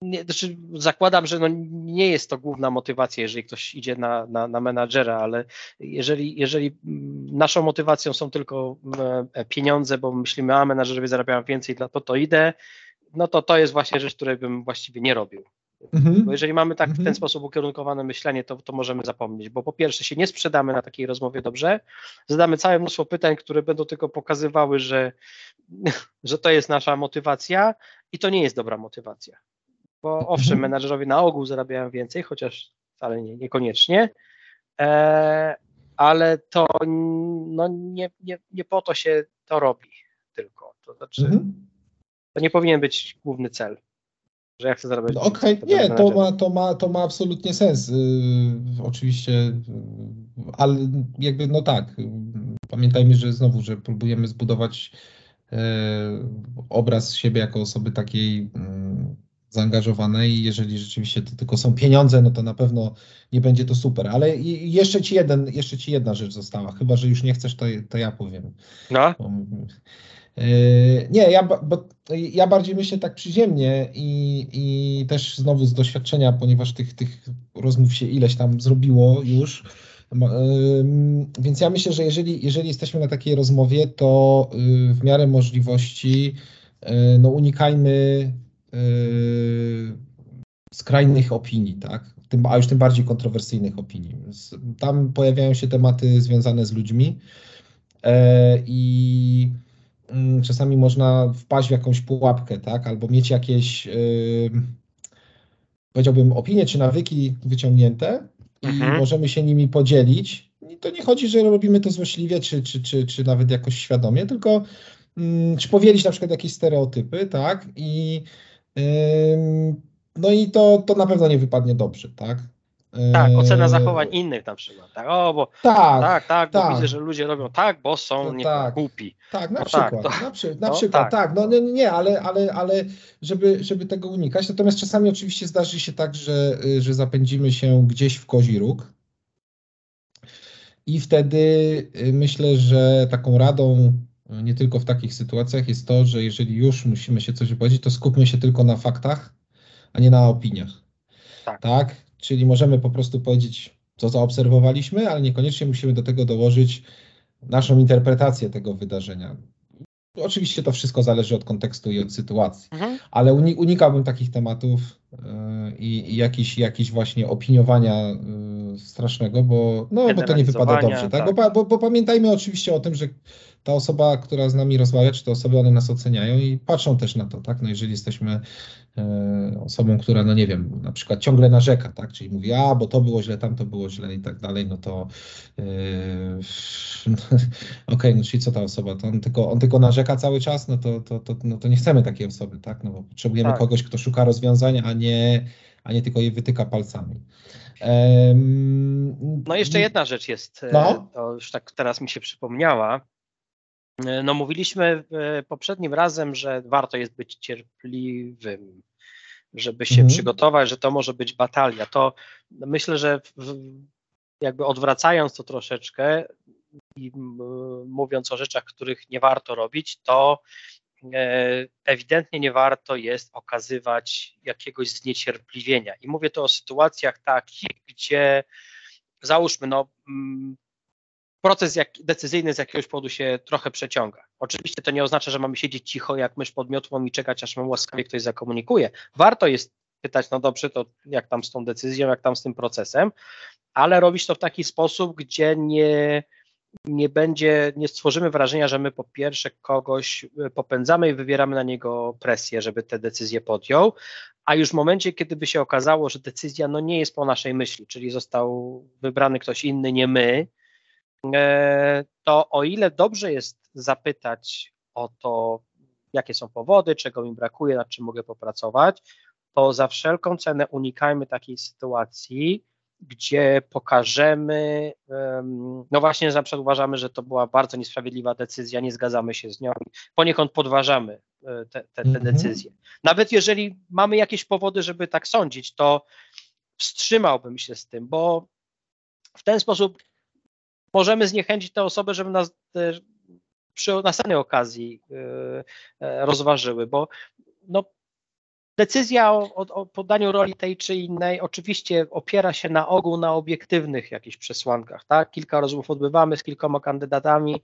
nie, znaczy zakładam, że no nie jest to główna motywacja, jeżeli ktoś idzie na, na, na menadżera, ale jeżeli, jeżeli naszą motywacją są tylko e, pieniądze, bo myślimy, a menadżerowie zarabiają więcej, dla to to idę, no to to jest właśnie rzecz, której bym właściwie nie robił. Mhm. Bo jeżeli mamy tak w ten mhm. sposób ukierunkowane myślenie, to, to możemy zapomnieć, bo po pierwsze się nie sprzedamy na takiej rozmowie dobrze, zadamy całe mnóstwo pytań, które będą tylko pokazywały, że, że to jest nasza motywacja i to nie jest dobra motywacja. Bo mhm. owszem, menadżerowie na ogół zarabiają więcej, chociaż wcale nie, niekoniecznie, e, ale to no, nie, nie, nie po to się to robi tylko. To znaczy, mhm. to nie powinien być główny cel że ja chcę zarabiać. No, Okej, okay. nie, to ma, to, ma, to ma absolutnie sens. Yy, oczywiście, yy, ale jakby no tak, yy, pamiętajmy, że znowu, że próbujemy zbudować yy, obraz siebie jako osoby takiej mm, zaangażowane i jeżeli rzeczywiście to tylko są pieniądze, no to na pewno nie będzie to super. Ale jeszcze ci, jeden, jeszcze ci jedna rzecz została, chyba że już nie chcesz, to, to ja powiem. No. Yy, nie, ja, bo, ja bardziej myślę tak przyziemnie i, i też znowu z doświadczenia, ponieważ tych, tych rozmów się ileś tam zrobiło już. Yy, więc ja myślę, że jeżeli, jeżeli jesteśmy na takiej rozmowie, to yy, w miarę możliwości no unikajmy skrajnych opinii, tak? Tym, a już tym bardziej kontrowersyjnych opinii. Tam pojawiają się tematy związane z ludźmi i Mm, czasami można wpaść w jakąś pułapkę, tak? Albo mieć jakieś, yy, powiedziałbym, opinie czy nawyki wyciągnięte i mhm. możemy się nimi podzielić. I to nie chodzi, że robimy to złośliwie, czy, czy, czy, czy nawet jakoś świadomie, tylko yy, czy powielić na przykład jakieś stereotypy, tak? I yy, no i to, to na pewno nie wypadnie dobrze, tak? Tak, ocena eee, zachowań innych na przykład. Tak, o, bo tak, tak, tak, bo tak. widzę, że ludzie robią tak, bo są no, nie tak. głupi. Tak, na no przykład, tak, to, na, przy, na no, przykład, tak. tak. no nie, nie, ale, ale, ale żeby, żeby tego unikać, natomiast czasami oczywiście zdarzy się tak, że, że zapędzimy się gdzieś w kozi róg i wtedy y, myślę, że taką radą y, nie tylko w takich sytuacjach jest to, że jeżeli już musimy się coś wypowiedzieć, to skupmy się tylko na faktach, a nie na opiniach. Tak. tak? Czyli możemy po prostu powiedzieć, co zaobserwowaliśmy, ale niekoniecznie musimy do tego dołożyć naszą interpretację tego wydarzenia. Oczywiście to wszystko zależy od kontekstu i od sytuacji, mhm. ale unikałbym takich tematów yy, i, i jakiś właśnie opiniowania yy, strasznego, bo, no, bo to nie wypada dobrze. Tak? tak. Bo, bo, bo, pamiętajmy oczywiście o tym, że ta osoba, która z nami rozmawia, czy te osoby, one nas oceniają i patrzą też na to, tak? No jeżeli jesteśmy e, osobą, która, no nie wiem, na przykład ciągle narzeka, tak? Czyli mówi, a, bo to było źle, tam to było źle i tak dalej, no to e, okej, okay, no czyli co ta osoba, to on tylko, on tylko narzeka cały czas, no to, to, to, no to nie chcemy takiej osoby, tak? No bo potrzebujemy tak. kogoś, kto szuka rozwiązania, a nie, a nie tylko je wytyka palcami. no jeszcze jedna rzecz jest, e, no? to już tak teraz mi się przypomniała, E, no mówiliśmy e, poprzednim razem, że warto jest być cierpliwym, żeby się mhm. przygotować, że to może być batalia. To myślę, że jakby odwracając to troszeczkę i mówiąc o rzeczach, których nie warto robić, to ewidentnie nie warto jest okazywać jakiegoś zniecierpliwienia. I mówię to o sytuacjach takich, gdzie załóżmy, no proces jak, decyzyjny z jakiegoś powodu się trochę przeciąga. Oczywiście to nie oznacza, że mamy siedzieć cicho jak mysz pod miotłą i czekać, aż nam łaskawie ktoś zakomunikuje. Warto jest pytać, no dobrze, to jak tam z tą decyzją, jak tam z tym procesem, ale robić to w taki sposób, gdzie nie, nie będzie, nie stworzymy wrażenia, że my po pierwsze kogoś e, popędzamy i wywieramy na niego presję, żeby te decyzje podjął, a już w momencie, kiedy by się okazało, że decyzja no nie jest po naszej myśli, czyli został wybrany ktoś inny, nie my, E, to o ile dobrze jest zapytać o to, jakie są powody, czego mi brakuje, nad czym mogę popracować, to za wszelką cenę unikajmy takiej sytuacji, gdzie pokażemy, no właśnie na przykład uważamy, że to była bardzo niesprawiedliwa decyzja, nie zgadzamy się z nią, poniekąd podważamy e, te, te, te mhm. decyzje. Nawet jeżeli mamy jakieś powody, żeby tak sądzić, to wstrzymałbym się z tym, bo w ten sposób możemy zniechęcić te osoby, żeby nas przy następnej okazji e, e, rozważyły, bo no, decyzja o, o, o podaniu roli tej czy innej oczywiście opiera się na ogół na obiektywnych jakichś przesłankach. Tak? Kilka rozmów odbywamy z kilkoma kandydatami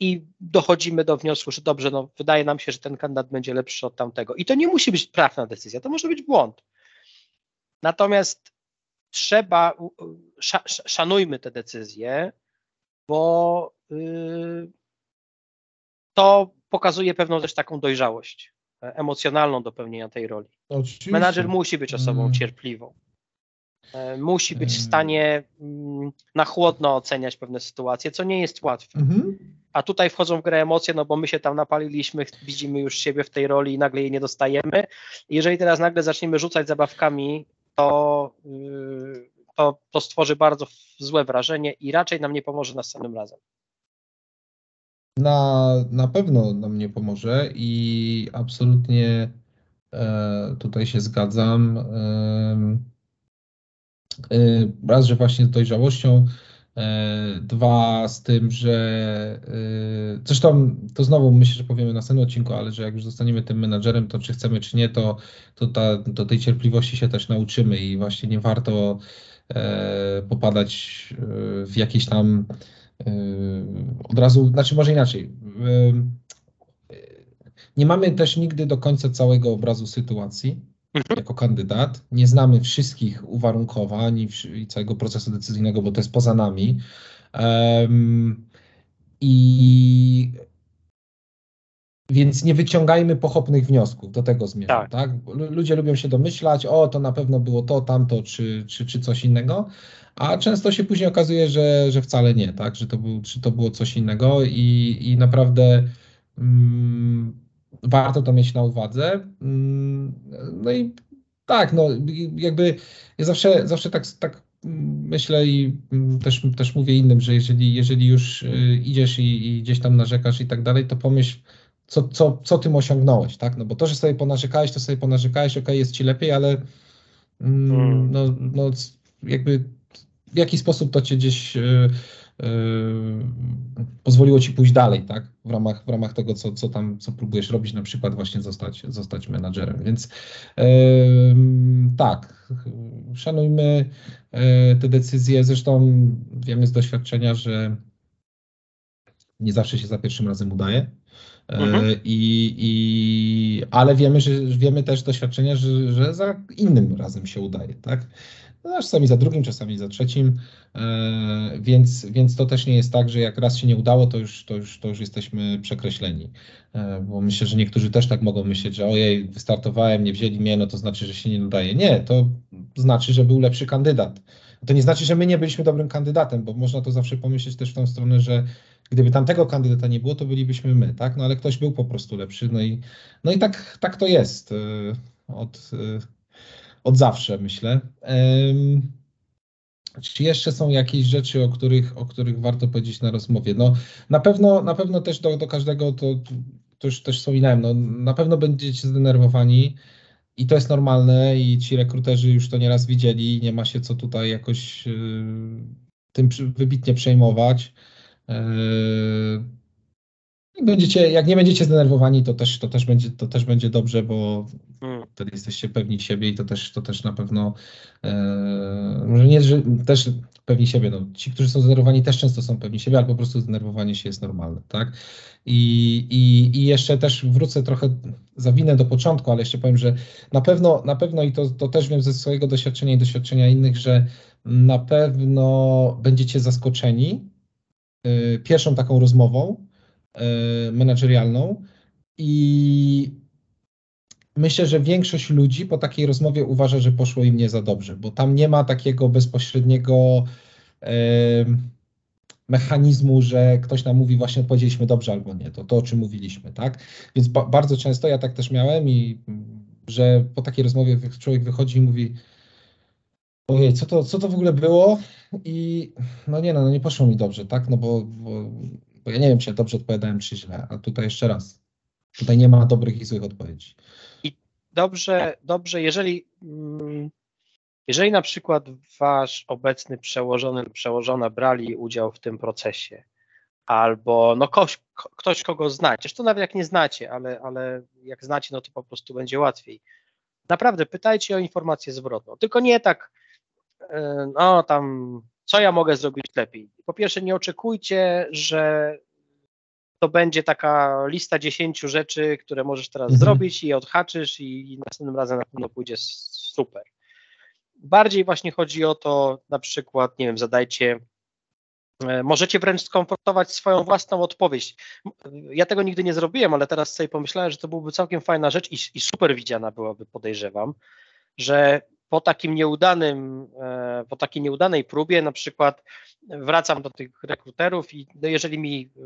i dochodzimy do wniosku, że dobrze, no, wydaje nam się, że ten kandydat będzie lepszy od tamtego. I to nie musi być trafna decyzja, to może być błąd. Natomiast trzeba, szanujmy te decyzje, bo y, to pokazuje pewną też taką dojrzałość emocjonalną do pełnienia tej roli. Oczywiście. Menadżer musi być osobą mm. cierpliwą. E, musi być w mm. stanie mm, na chłodno oceniać pewne sytuacje, co nie jest łatwe. Mm-hmm. A tutaj wchodzą w grę emocje, no bo my się tam napaliliśmy, widzimy już siebie w tej roli i nagle jej nie dostajemy. Jeżeli teraz nagle zaczniemy rzucać zabawkami, to yy, to, to stworzy bardzo złe wrażenie i raczej nam nie pomoże następnym razem. Na, na pewno nam nie pomoże i absolutnie Tutaj się zgadzam. Raz, że właśnie z dojrzałością, E, dwa z tym, że e, zresztą to znowu myślę, że powiemy na następnym odcinku, ale że jak już zostaniemy tym menadżerem, to czy chcemy, czy nie, to, to ta, tej cierpliwości się też nauczymy i właśnie nie warto e, popadać w jakieś tam od razu, znaczy może inaczej. Nie mamy też nigdy do końca całego obrazu sytuacji Mhm. jako kandydat. Nie znamy wszystkich uwarunkowań i całego procesu decyzyjnego, bo to jest poza nami. I więc nie wyciągajmy pochopnych wniosków, do tego zmierzam. Tak. tak. Ludzie lubią się domyślać, o to na pewno było to, tamto, czy, czy, czy coś innego, a często się później okazuje, że, że wcale nie, tak, że to, był, czy to było coś innego i, i naprawdę. Mm, warto to mieć na uwadze. Mm, no i tak, no jakby ja zawsze, zawsze tak, tak myślę i też, też mówię innym, że jeżeli, jeżeli już y, idziesz i, i gdzieś tam narzekasz i tak dalej, to pomyśl, co, co, co tym osiągnąłeś, tak? No bo to, że sobie ponarzekałeś, to sobie ponarzekałeś, ok, jest ci lepiej, ale mm, hmm. no, no jakby w jaki sposób to cię gdzieś y, Yy, pozwoliło ci pójść dalej, tak? W ramach, w ramach tego, co, co tam, co próbujesz robić, na przykład właśnie zostać, zostać menadżerem. Więc yy, tak, szanujmy yy, te decyzje. Zresztą wiemy z doświadczenia, że nie zawsze się za pierwszym razem udaje. Mhm. I, i, ale wiemy, że wiemy też doświadczenia, że, że za innym razem się udaje, tak? No, czasami za drugim, czasami za trzecim, e, więc, więc to też nie jest tak, że jak raz się nie udało, to już, to już, to już jesteśmy przekreśleni. E, bo myślę, że niektórzy też tak mogą myśleć, że ojej, wystartowałem, nie wzięli mnie, no to znaczy, że się nie nadaje. Nie, to znaczy, że był lepszy kandydat. To nie znaczy, że my nie byliśmy dobrym kandydatem, bo można to zawsze pomyśleć też w tą stronę, że gdyby tamtego kandydata nie było, to bylibyśmy my, tak? No ale ktoś był po prostu lepszy, no i, no i tak, tak to jest e, od, od zawsze, myślę. Czy jeszcze są jakieś rzeczy, o których, o których warto powiedzieć na rozmowie? No, na pewno, na pewno też do, do każdego, to, to już też wspominałem, no, na pewno będziecie zdenerwowani i to jest normalne i ci rekruterzy już to nieraz widzieli, nie ma się co tutaj jakoś yy, tym wybitnie przejmować. Yy, będziecie, jak nie będziecie zdenerwowani, to też, to też, będzie, to też będzie dobrze, bo hmm. Wtedy jesteście pewni siebie i to też, to też na pewno, e, może nie, że też pewni siebie, no, ci, którzy są zdenerwowani też często są pewni siebie, ale po prostu zdenerwowanie się jest normalne, tak? I, i, i jeszcze też wrócę trochę, zawinę do początku, ale jeszcze powiem, że na pewno, na pewno i to, to też wiem ze swojego doświadczenia i doświadczenia innych, że na pewno będziecie zaskoczeni y, pierwszą taką rozmową, E, menedżerialną i myślę, że większość ludzi po takiej rozmowie uważa, że poszło im nie za dobrze, bo tam nie ma takiego bezpośredniego mechanizmu, że ktoś nam mówi właśnie odpowiedzieliśmy dobrze albo nie, to to o czym mówiliśmy, tak? Więc ba bardzo często ja tak też miałem i że po takiej rozmowie człowiek wychodzi i mówi ojej, co to, co to w ogóle było? I no nie no, no nie poszło mi dobrze, tak? No bo, bo bo ja nie wiem, czy ja dobrze odpowiadałem, czy źle, a tutaj jeszcze raz. Tutaj nie ma dobrych i złych odpowiedzi. Dobrze, dobrze, jeżeli, mm, jeżeli na przykład wasz obecny przełożony przełożona brali udział w tym procesie, albo no ktoś, ktoś kogo znacie, zresztą nawet jak nie znacie, ale, ale jak znacie, no to po prostu będzie łatwiej. Naprawdę pytajcie o informację zwrotną, tylko nie tak, e, no tam co ja mogę zrobić lepiej? Po pierwsze, nie oczekujcie, że to będzie taka lista dziesięciu rzeczy, które możesz teraz mhm. zrobić i odhaczysz i, i następnym razem na pewno pójdzie super. Bardziej właśnie chodzi o to, na przykład, nie wiem, zadajcie, e, możecie wręcz skomfortować swoją własną odpowiedź. Ja tego nigdy nie zrobiłem, ale teraz sobie pomyślałem, że to byłby całkiem fajna rzecz i, i super widziana byłaby, podejrzewam, że po takim nieudanym, e, po takiej nieudanej próbie na przykład wracam do tych rekruterów i no jeżeli mi e,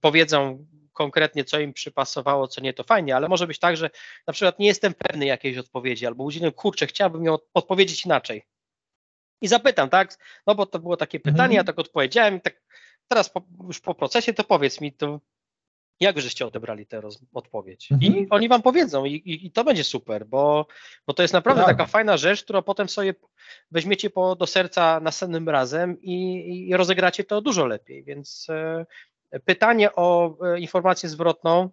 powiedzą konkretnie, co im przypasowało, co nie, to fajnie, ale może być tak, że na przykład nie jestem pewny jakiejś odpowiedzi albo udzielę, kurczę, chciałbym ją odpowiedzieć inaczej. I zapytam, tak, no bo to było takie pytanie, mhm. ja tak odpowiedziałem tak teraz po, już po procesie to powiedz mi, to jak żeście odebrali tę odpowiedź? Mhm. I oni wam powiedzą i, i, i, to będzie super, bo, bo to jest naprawdę tak. taka fajna rzecz, którą potem sobie weźmiecie po, do serca następnym razem i, i rozegracie to dużo lepiej. Więc e, pytanie o e, informację zwrotną,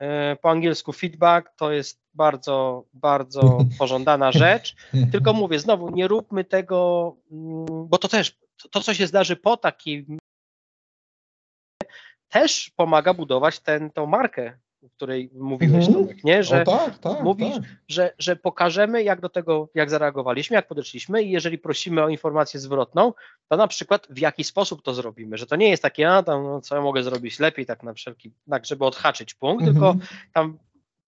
e, po angielsku feedback, to jest bardzo, bardzo pożądana rzecz. Tylko mówię, znowu, nie róbmy tego, mm, bo to też, to co się zdarzy po takim też pomaga budować tą markę, o której mówiłeś, mhm. Tomek, nie? Że tak, tak, mówisz, tak. Że, że pokażemy, jak do tego, jak zareagowaliśmy, jak podeszliśmy i jeżeli prosimy o informację zwrotną, to na przykład w jaki sposób to zrobimy, że to nie jest takie, a tam, no, co ja mogę zrobić lepiej, tak na wszelki, tak, żeby odhaczyć punkt, mhm. tylko tam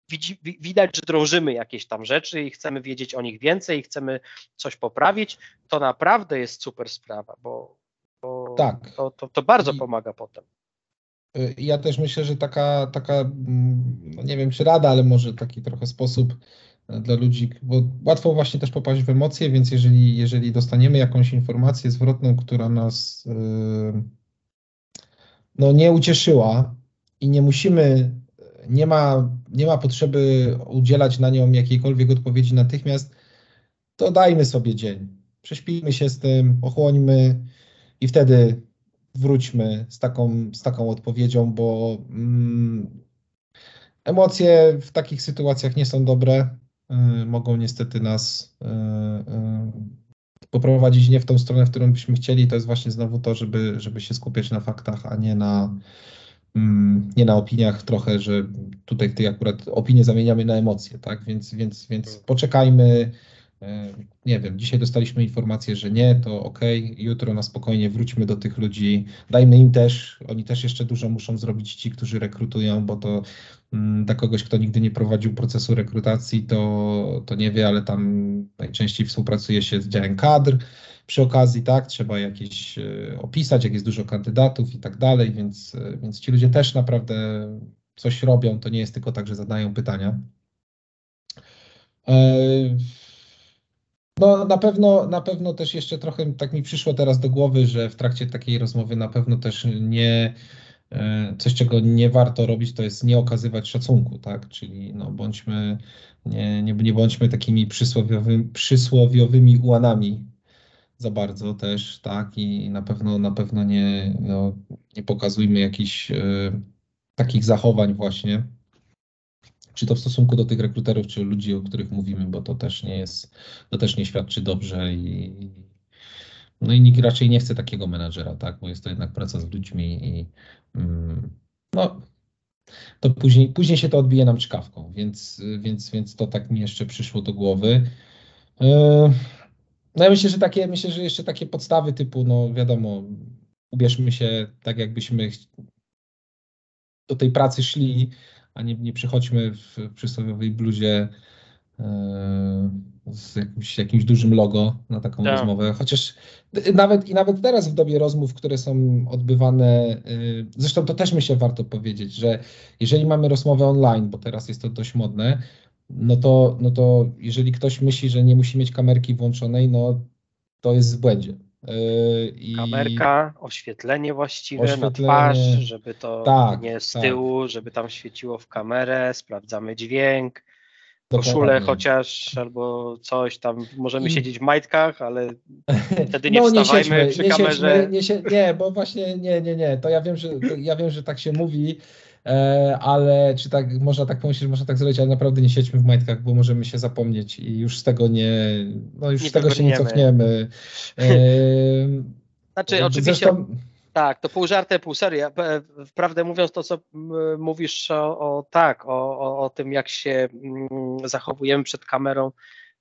widzi, widać, że drążymy jakieś tam rzeczy i chcemy wiedzieć o nich więcej i chcemy coś poprawić, to naprawdę jest super sprawa, bo, bo tak. to, to, to bardzo I... pomaga potem. Y, ja też myślę, że taka, taka mm, no nie wiem czy rada, ale może taki trochę sposób e, dla ludzi, bo łatwo właśnie też popaść w emocje, więc jeżeli, jeżeli dostaniemy jakąś informację zwrotną, która nas yy, no, nie ucieszyła i nie musimy, nie ma, nie ma potrzeby udzielać na nią jakiejkolwiek odpowiedzi natychmiast, to dajmy sobie dzień. Prześpijmy się z tym, ochłońmy i wtedy wróćmy z taką, z taką odpowiedzią, bo mm, emocje w takich sytuacjach nie są dobre. Y, mogą niestety nas y, y, poprowadzić nie w tą stronę, w którą byśmy chcieli. To jest właśnie znowu to, żeby, żeby się skupiać na faktach, a nie na, mm, nie na opiniach trochę, że tutaj tej akurat opinie zamieniamy na emocje, tak? Więc, więc, więc poczekajmy, E, nie wiem, dzisiaj dostaliśmy informację, że nie, to ok, jutro na spokojnie wróćmy do tych ludzi, dajmy im też, oni też jeszcze dużo muszą zrobić ci, którzy rekrutują, bo to mm, dla kogoś, kto nigdy nie prowadził procesu rekrutacji, to, to nie wie, ale tam najczęściej współpracuje się z działem kadr. Przy okazji, tak, trzeba jakieś e, opisać, jak jest dużo kandydatów i tak dalej, więc, e, więc ci ludzie też naprawdę coś robią, to nie jest tylko tak, że zadają pytania. No na pewno, na pewno też jeszcze trochę tak mi przyszło teraz do głowy, że w trakcie takiej rozmowy na pewno też nie e, coś, czego nie warto robić, to jest nie okazywać szacunku, tak? Czyli no bądźmy, nie, nie, nie bądźmy takimi przysłowiowymi, przysłowiowymi ułanami za bardzo też, tak? I na pewno na pewno nie, no, nie pokazujmy jakichś y, takich zachowań właśnie czy to w stosunku do tych rekruterów, czy ludzi, o których mówimy, bo to też nie jest, to też nie świadczy dobrze i no i nikt raczej nie chce takiego menadżera, tak, bo jest to jednak praca z ludźmi i mm, no to później, później się to odbije nam czkawką, więc, więc, więc to tak mi jeszcze przyszło do głowy. E, no ja myślę, że takie, myślę, że jeszcze takie podstawy typu, no wiadomo, ubierzmy się tak, jakbyśmy do tej pracy szli, a nie, nie przychodźmy w przysłowiowej bluzie e, z jakimś, jakimś dużym logo na taką tak. rozmowę. Chociaż nawet i nawet teraz w dobie rozmów, które są odbywane, e, zresztą to też myślę warto powiedzieć, że jeżeli mamy rozmowę online, bo teraz jest to dość modne, no to, no to jeżeli ktoś myśli, że nie musi mieć kamerki włączonej, no to jest w błędzie. I... Kamerka, oświetlenie właściwe oświetlenie, na twarz, żeby to tak, nie z tak. tyłu, żeby tam świeciło w kamerę, sprawdzamy dźwięk, koszulę chociaż albo coś tam, możemy I... siedzieć w majtkach, ale wtedy nie no, wstawajmy nie siedźmy, przy nie kamerze. Siedźmy, nie, nie, bo właśnie nie, nie, nie, to ja wiem, że ja wiem, że tak się mówi, ale czy tak, można tak pomyśleć, można tak zrobić, ale naprawdę nie siedźmy w majtkach, bo możemy się zapomnieć i już z tego nie, no już nie z tego się nie cofniemy. E, znaczy oczywiście, zresztą... tak, to pół żartem, pół serio. Wprawdę mówiąc to, co mówisz o, o tak, o, o, o, tym, jak się mm, zachowujemy przed kamerą,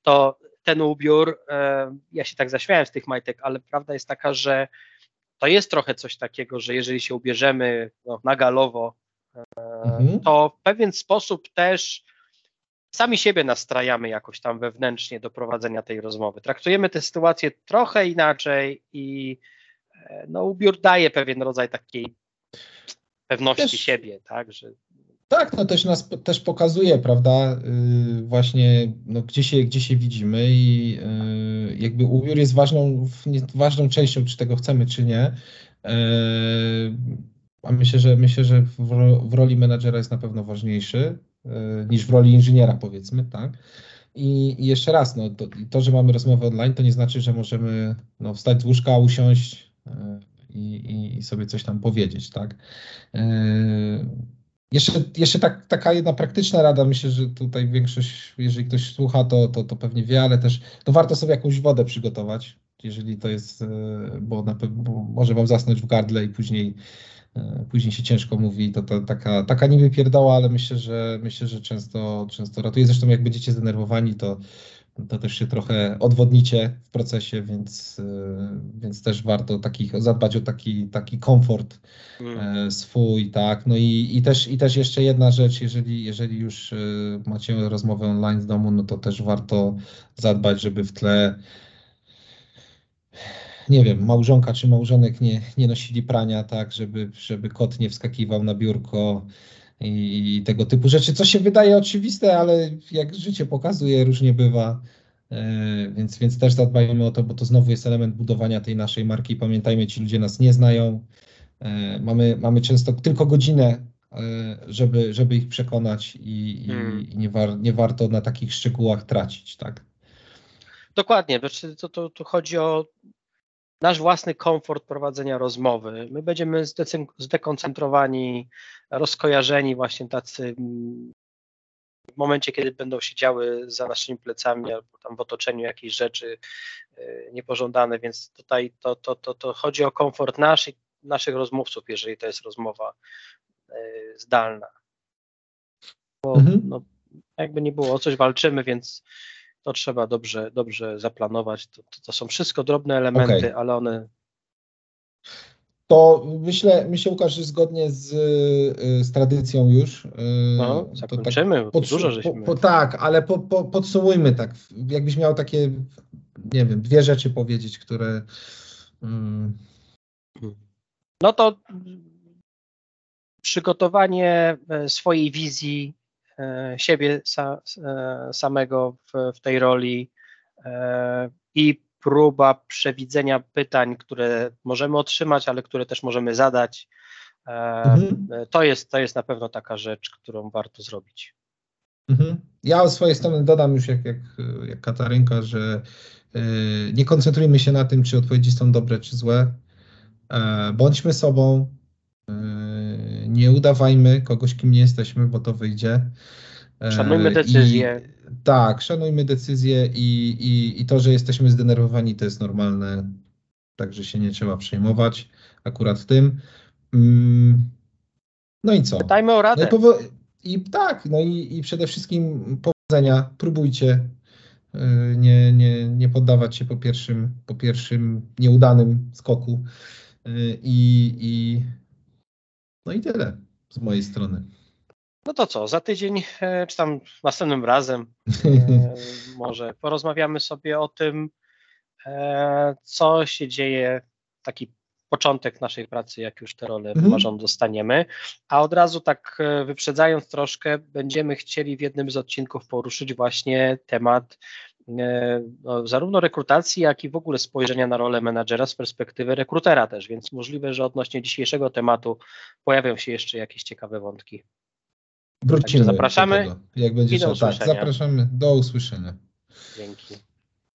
to ten ubiór, e, ja się tak zaśmiałem z tych majtek, ale prawda jest taka, że to jest trochę coś takiego, że jeżeli się ubierzemy no, nagalowo mhm. to w pewien sposób też sami siebie nastrajamy jakoś tam wewnętrznie do prowadzenia tej rozmowy. Traktujemy tę sytuację trochę inaczej i e, no, ubiór daje pewien rodzaj takiej pewności też, siebie, tak, że tak, no też nas też pokazuje, prawda, yy, właśnie no, gdzie, się, gdzie się widzimy i yy, jakby ubiór jest ważną, ważną częścią, czy tego chcemy, czy nie. Yy, myślę, że myślę, że w, roli menadżera jest na pewno ważniejszy niż w roli inżyniera, powiedzmy, tak? I, jeszcze raz, no, to, to, że mamy rozmowę online, to nie znaczy, że możemy no, wstać z łóżka, usiąść i, i sobie coś tam powiedzieć, tak? Jeszcze, jeszcze tak, taka jedna praktyczna rada, myślę, że tutaj większość, jeżeli ktoś słucha, to, to, to pewnie wie, ale też to warto sobie jakąś wodę przygotować, jeżeli to jest, e, bo, na, bo może wam zasnąć w gardle i później, e, później się ciężko mówi, to, to taka, taka niby pierdoła, ale myślę, że myślę, że często, często ratuje. Zresztą jak będziecie zdenerwowani, to to też się trochę odwodnicie w procesie, więc, e, więc też warto takich, zadbać o taki, taki komfort mm. swój, tak. No i, i, też, i też jeszcze jedna rzecz, jeżeli, jeżeli już e, macie rozmowę online z domu, no to też warto zadbać, żeby w tle nie wiem, małżonka czy małżonek nie, nie nosili prania, tak, żeby, żeby kot nie wskakiwał na biurko, i tego typu rzeczy, co się wydaje oczywiste, ale jak życie pokazuje, różnie bywa. E, więc, więc też zadbajmy o to, bo to znowu jest element budowania tej naszej marki. Pamiętajmy, ci ludzie nas nie znają. E, mamy, mamy często tylko godzinę, e, żeby, żeby ich przekonać i, hmm. i nie, war, nie warto na takich szczegółach tracić, tak? Dokładnie, to, to, to chodzi o nasz własny komfort prowadzenia rozmowy. My będziemy zdekoncentrowani, rozkojarzeni, właśnie tacy mm, w momencie, kiedy będą się działy za naszymi plecami albo tam w otoczeniu jakieś rzeczy e, niepożądane, więc tutaj to, to, to, to chodzi o komfort naszych, naszych rozmówców, jeżeli to jest rozmowa e, zdalna. Bo mhm. no, jakby nie było, o coś walczymy, więc to trzeba dobrze, dobrze zaplanować. To, to, to są wszystko drobne elementy, okay. ale one. To myślę, myślę Łukasz, że zgodnie z, z tradycją już. No, zakończymy, tak pod, dużo żeśmy. Po, po, tak, ale po, po, podsumujmy tak, jakbyś miał takie, nie wiem, dwie rzeczy powiedzieć, które... Hmm. No to przygotowanie e, swojej wizji siebie sa, e, samego w, w tej roli e, i próba przewidzenia pytań, które możemy otrzymać, ale które też możemy zadać. Mhm. To, jest, to jest na pewno taka rzecz, którą warto zrobić. Mhm. Ja z swojej strony dodam już jak, jak, jak Katarynka, że nie koncentrujmy się na tym, czy odpowiedzi są dobre, czy złe. Bądźmy sobą, nie udawajmy kogoś, kim nie jesteśmy, bo to wyjdzie. Szanujmy decyzję. I, tak, szanujmy decyzję i, i, i to, że jesteśmy zdenerwowani, to jest normalne. Także się nie trzeba przejmować akurat tym. Mm, no i co? Pytajmy o radę. No i, i, tak, no i, i przede wszystkim powodzenia. Próbujcie. Y, nie, nie, nie poddawać się po pierwszym, po pierwszym nieudanym skoku. I, i no i tyle z mojej strony. No to co, za tydzień, e, czy tam następnym razem e, może porozmawiamy sobie o tym, e, co się dzieje, taki początek naszej pracy, jak już te role mhm. dostaniemy, a od razu tak wyprzedzając troszkę, będziemy chcieli w jednym z odcinków poruszyć właśnie temat no, zarówno rekrutacji, jak i w ogóle spojrzenia na rolę menadżera z perspektywy rekrutera też, więc możliwe, że odnośnie dzisiejszego tematu pojawią się jeszcze jakieś ciekawe wątki. Wrócimy. Także zapraszamy. Jak będzie trzeba. Tak, zapraszamy. Do usłyszenia. Dzięki.